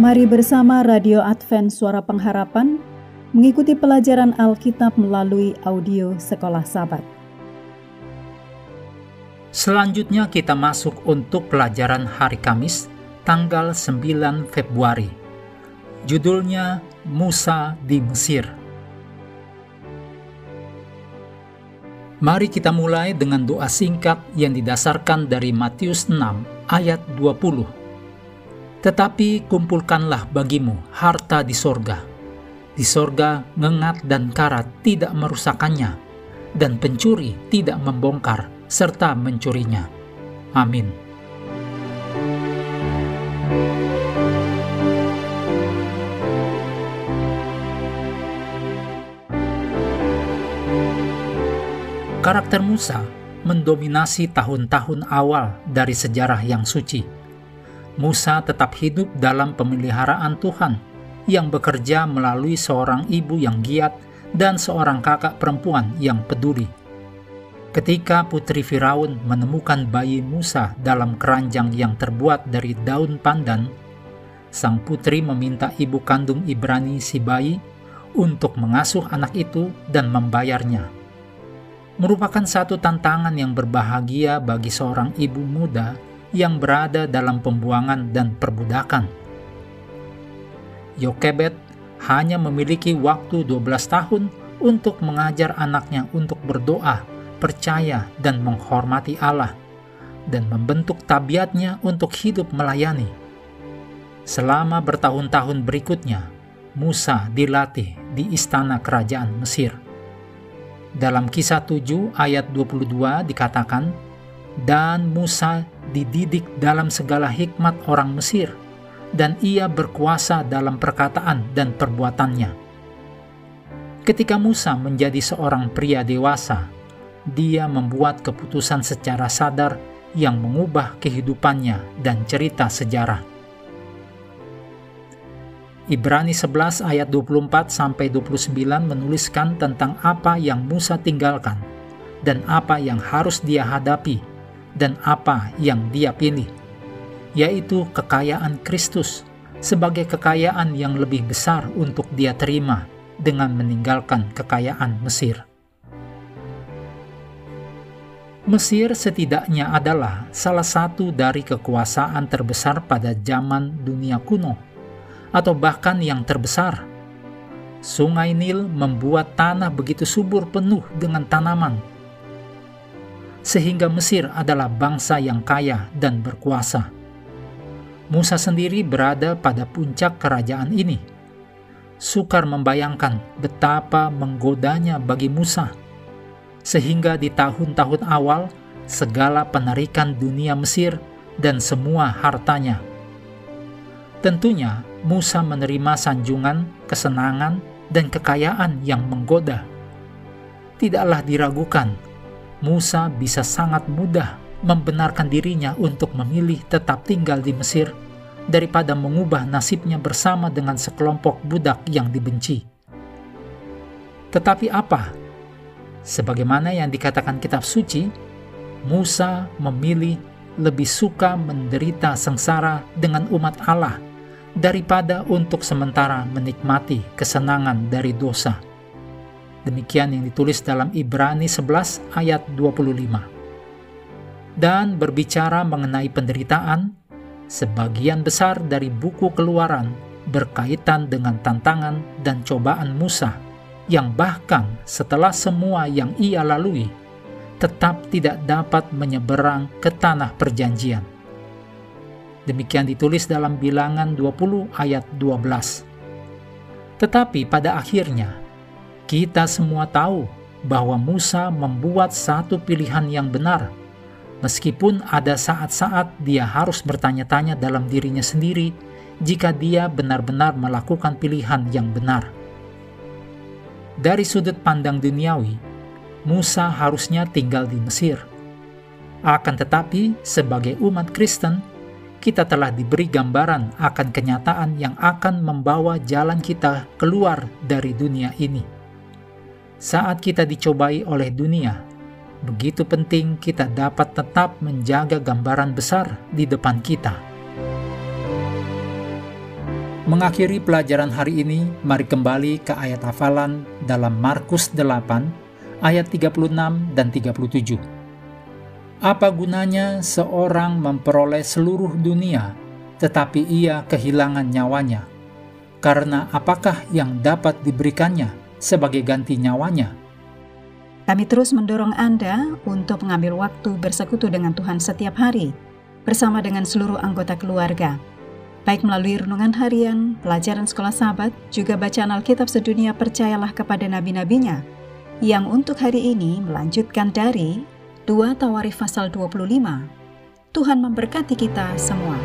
Mari bersama Radio Advent Suara Pengharapan mengikuti pelajaran Alkitab melalui audio Sekolah Sabat. Selanjutnya kita masuk untuk pelajaran hari Kamis, tanggal 9 Februari. Judulnya Musa di Mesir. Mari kita mulai dengan doa singkat yang didasarkan dari Matius 6 ayat 20. Tetapi kumpulkanlah bagimu harta di sorga. Di sorga ngengat dan karat tidak merusakannya, dan pencuri tidak membongkar serta mencurinya. Amin. Karakter Musa mendominasi tahun-tahun awal dari sejarah yang suci. Musa tetap hidup dalam pemeliharaan Tuhan yang bekerja melalui seorang ibu yang giat dan seorang kakak perempuan yang peduli. Ketika putri Firaun menemukan bayi Musa dalam keranjang yang terbuat dari daun pandan, sang putri meminta ibu kandung Ibrani si bayi untuk mengasuh anak itu dan membayarnya merupakan satu tantangan yang berbahagia bagi seorang ibu muda yang berada dalam pembuangan dan perbudakan. Yokebet hanya memiliki waktu 12 tahun untuk mengajar anaknya untuk berdoa, percaya, dan menghormati Allah, dan membentuk tabiatnya untuk hidup melayani. Selama bertahun-tahun berikutnya, Musa dilatih di istana kerajaan Mesir. Dalam kisah 7 ayat 22 dikatakan, Dan Musa dididik dalam segala hikmat orang Mesir, dan ia berkuasa dalam perkataan dan perbuatannya. Ketika Musa menjadi seorang pria dewasa, dia membuat keputusan secara sadar yang mengubah kehidupannya dan cerita sejarah. Ibrani 11 ayat 24 sampai 29 menuliskan tentang apa yang Musa tinggalkan dan apa yang harus dia hadapi dan apa yang dia pilih, yaitu kekayaan Kristus sebagai kekayaan yang lebih besar untuk dia terima dengan meninggalkan kekayaan Mesir. Mesir setidaknya adalah salah satu dari kekuasaan terbesar pada zaman dunia kuno atau bahkan yang terbesar. Sungai Nil membuat tanah begitu subur penuh dengan tanaman, sehingga Mesir adalah bangsa yang kaya dan berkuasa. Musa sendiri berada pada puncak kerajaan ini. Sukar membayangkan betapa menggodanya bagi Musa, sehingga di tahun-tahun awal segala penarikan dunia Mesir dan semua hartanya. Tentunya Musa menerima sanjungan, kesenangan, dan kekayaan yang menggoda. Tidaklah diragukan, Musa bisa sangat mudah membenarkan dirinya untuk memilih tetap tinggal di Mesir daripada mengubah nasibnya bersama dengan sekelompok budak yang dibenci. Tetapi apa? Sebagaimana yang dikatakan kitab suci, Musa memilih lebih suka menderita sengsara dengan umat Allah daripada untuk sementara menikmati kesenangan dari dosa. Demikian yang ditulis dalam Ibrani 11 ayat 25. Dan berbicara mengenai penderitaan, sebagian besar dari buku keluaran berkaitan dengan tantangan dan cobaan Musa yang bahkan setelah semua yang ia lalui tetap tidak dapat menyeberang ke tanah perjanjian Demikian ditulis dalam bilangan 20 ayat 12. Tetapi pada akhirnya, kita semua tahu bahwa Musa membuat satu pilihan yang benar, meskipun ada saat-saat dia harus bertanya-tanya dalam dirinya sendiri jika dia benar-benar melakukan pilihan yang benar. Dari sudut pandang duniawi, Musa harusnya tinggal di Mesir. Akan tetapi, sebagai umat Kristen, kita telah diberi gambaran akan kenyataan yang akan membawa jalan kita keluar dari dunia ini. Saat kita dicobai oleh dunia, begitu penting kita dapat tetap menjaga gambaran besar di depan kita. Mengakhiri pelajaran hari ini, mari kembali ke ayat hafalan dalam Markus 8 ayat 36 dan 37. Apa gunanya seorang memperoleh seluruh dunia tetapi ia kehilangan nyawanya? Karena apakah yang dapat diberikannya sebagai ganti nyawanya? Kami terus mendorong Anda untuk mengambil waktu bersekutu dengan Tuhan setiap hari bersama dengan seluruh anggota keluarga baik melalui renungan harian, pelajaran sekolah sahabat, juga bacaan Alkitab sedunia percayalah kepada nabi-nabinya, yang untuk hari ini melanjutkan dari 2 Tawarif pasal 25. Tuhan memberkati kita semua.